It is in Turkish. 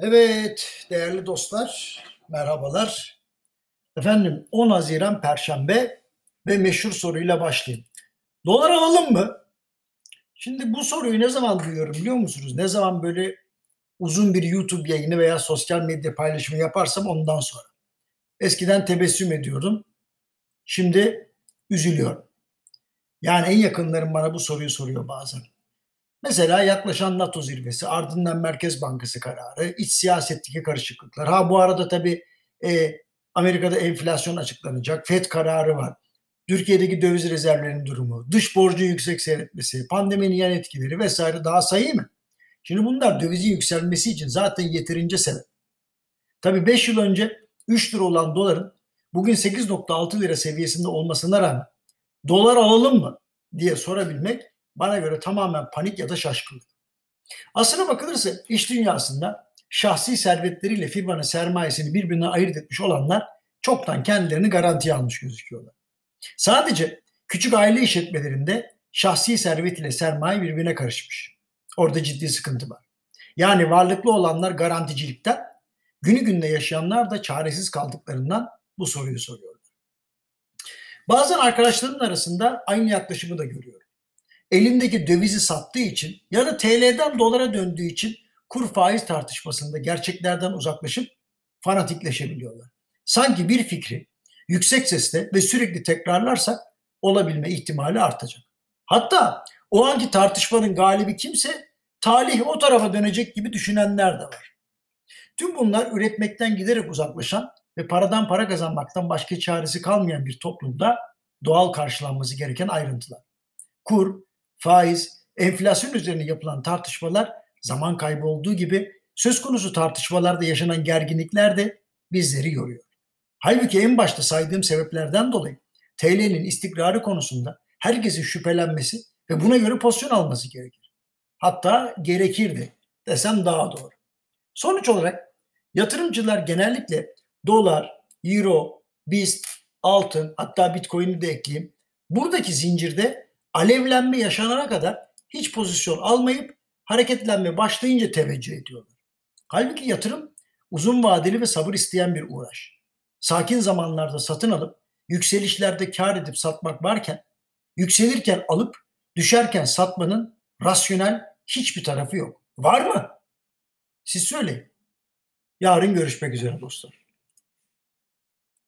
Evet değerli dostlar, merhabalar. Efendim 10 Haziran Perşembe ve meşhur soruyla başlayayım. Dolar alalım mı? Şimdi bu soruyu ne zaman duyuyorum biliyor musunuz? Ne zaman böyle uzun bir YouTube yayını veya sosyal medya paylaşımı yaparsam ondan sonra. Eskiden tebessüm ediyordum. Şimdi üzülüyorum. Yani en yakınlarım bana bu soruyu soruyor bazen. Mesela yaklaşan NATO zirvesi, ardından Merkez Bankası kararı, iç siyasetteki karışıklıklar. Ha bu arada tabii e, Amerika'da enflasyon açıklanacak, FED kararı var. Türkiye'deki döviz rezervlerinin durumu, dış borcun yüksek seyretmesi, pandeminin yan etkileri vesaire daha sayayım mı? Şimdi bunlar dövizin yükselmesi için zaten yeterince sebep. Tabii 5 yıl önce 3 lira olan doların bugün 8.6 lira seviyesinde olmasına rağmen dolar alalım mı diye sorabilmek bana göre tamamen panik ya da şaşkınlık. Aslına bakılırsa iş dünyasında şahsi servetleriyle firmanın sermayesini birbirine ayırt etmiş olanlar çoktan kendilerini garantiye almış gözüküyorlar. Sadece küçük aile işletmelerinde şahsi servet ile sermaye birbirine karışmış. Orada ciddi sıkıntı var. Yani varlıklı olanlar garanticilikten, günü günde yaşayanlar da çaresiz kaldıklarından bu soruyu soruyorlar. Bazen arkadaşlarımın arasında aynı yaklaşımı da görüyorum elindeki dövizi sattığı için ya da TL'den dolara döndüğü için kur faiz tartışmasında gerçeklerden uzaklaşıp fanatikleşebiliyorlar. Sanki bir fikri yüksek sesle ve sürekli tekrarlarsak olabilme ihtimali artacak. Hatta o anki tartışmanın galibi kimse talih o tarafa dönecek gibi düşünenler de var. Tüm bunlar üretmekten giderek uzaklaşan ve paradan para kazanmaktan başka çaresi kalmayan bir toplumda doğal karşılanması gereken ayrıntılar. Kur, faiz, enflasyon üzerine yapılan tartışmalar zaman kaybı olduğu gibi söz konusu tartışmalarda yaşanan gerginlikler de bizleri yoruyor. Halbuki en başta saydığım sebeplerden dolayı TL'nin istikrarı konusunda herkesin şüphelenmesi ve buna göre pozisyon alması gerekir. Hatta gerekirdi desem daha doğru. Sonuç olarak yatırımcılar genellikle dolar, euro, BIST, altın hatta bitcoin'i de ekleyeyim. Buradaki zincirde alevlenme yaşanana kadar hiç pozisyon almayıp hareketlenme başlayınca teveccüh ediyorlar. Halbuki yatırım uzun vadeli ve sabır isteyen bir uğraş. Sakin zamanlarda satın alıp yükselişlerde kar edip satmak varken yükselirken alıp düşerken satmanın rasyonel hiçbir tarafı yok. Var mı? Siz söyleyin. Yarın görüşmek üzere dostlar.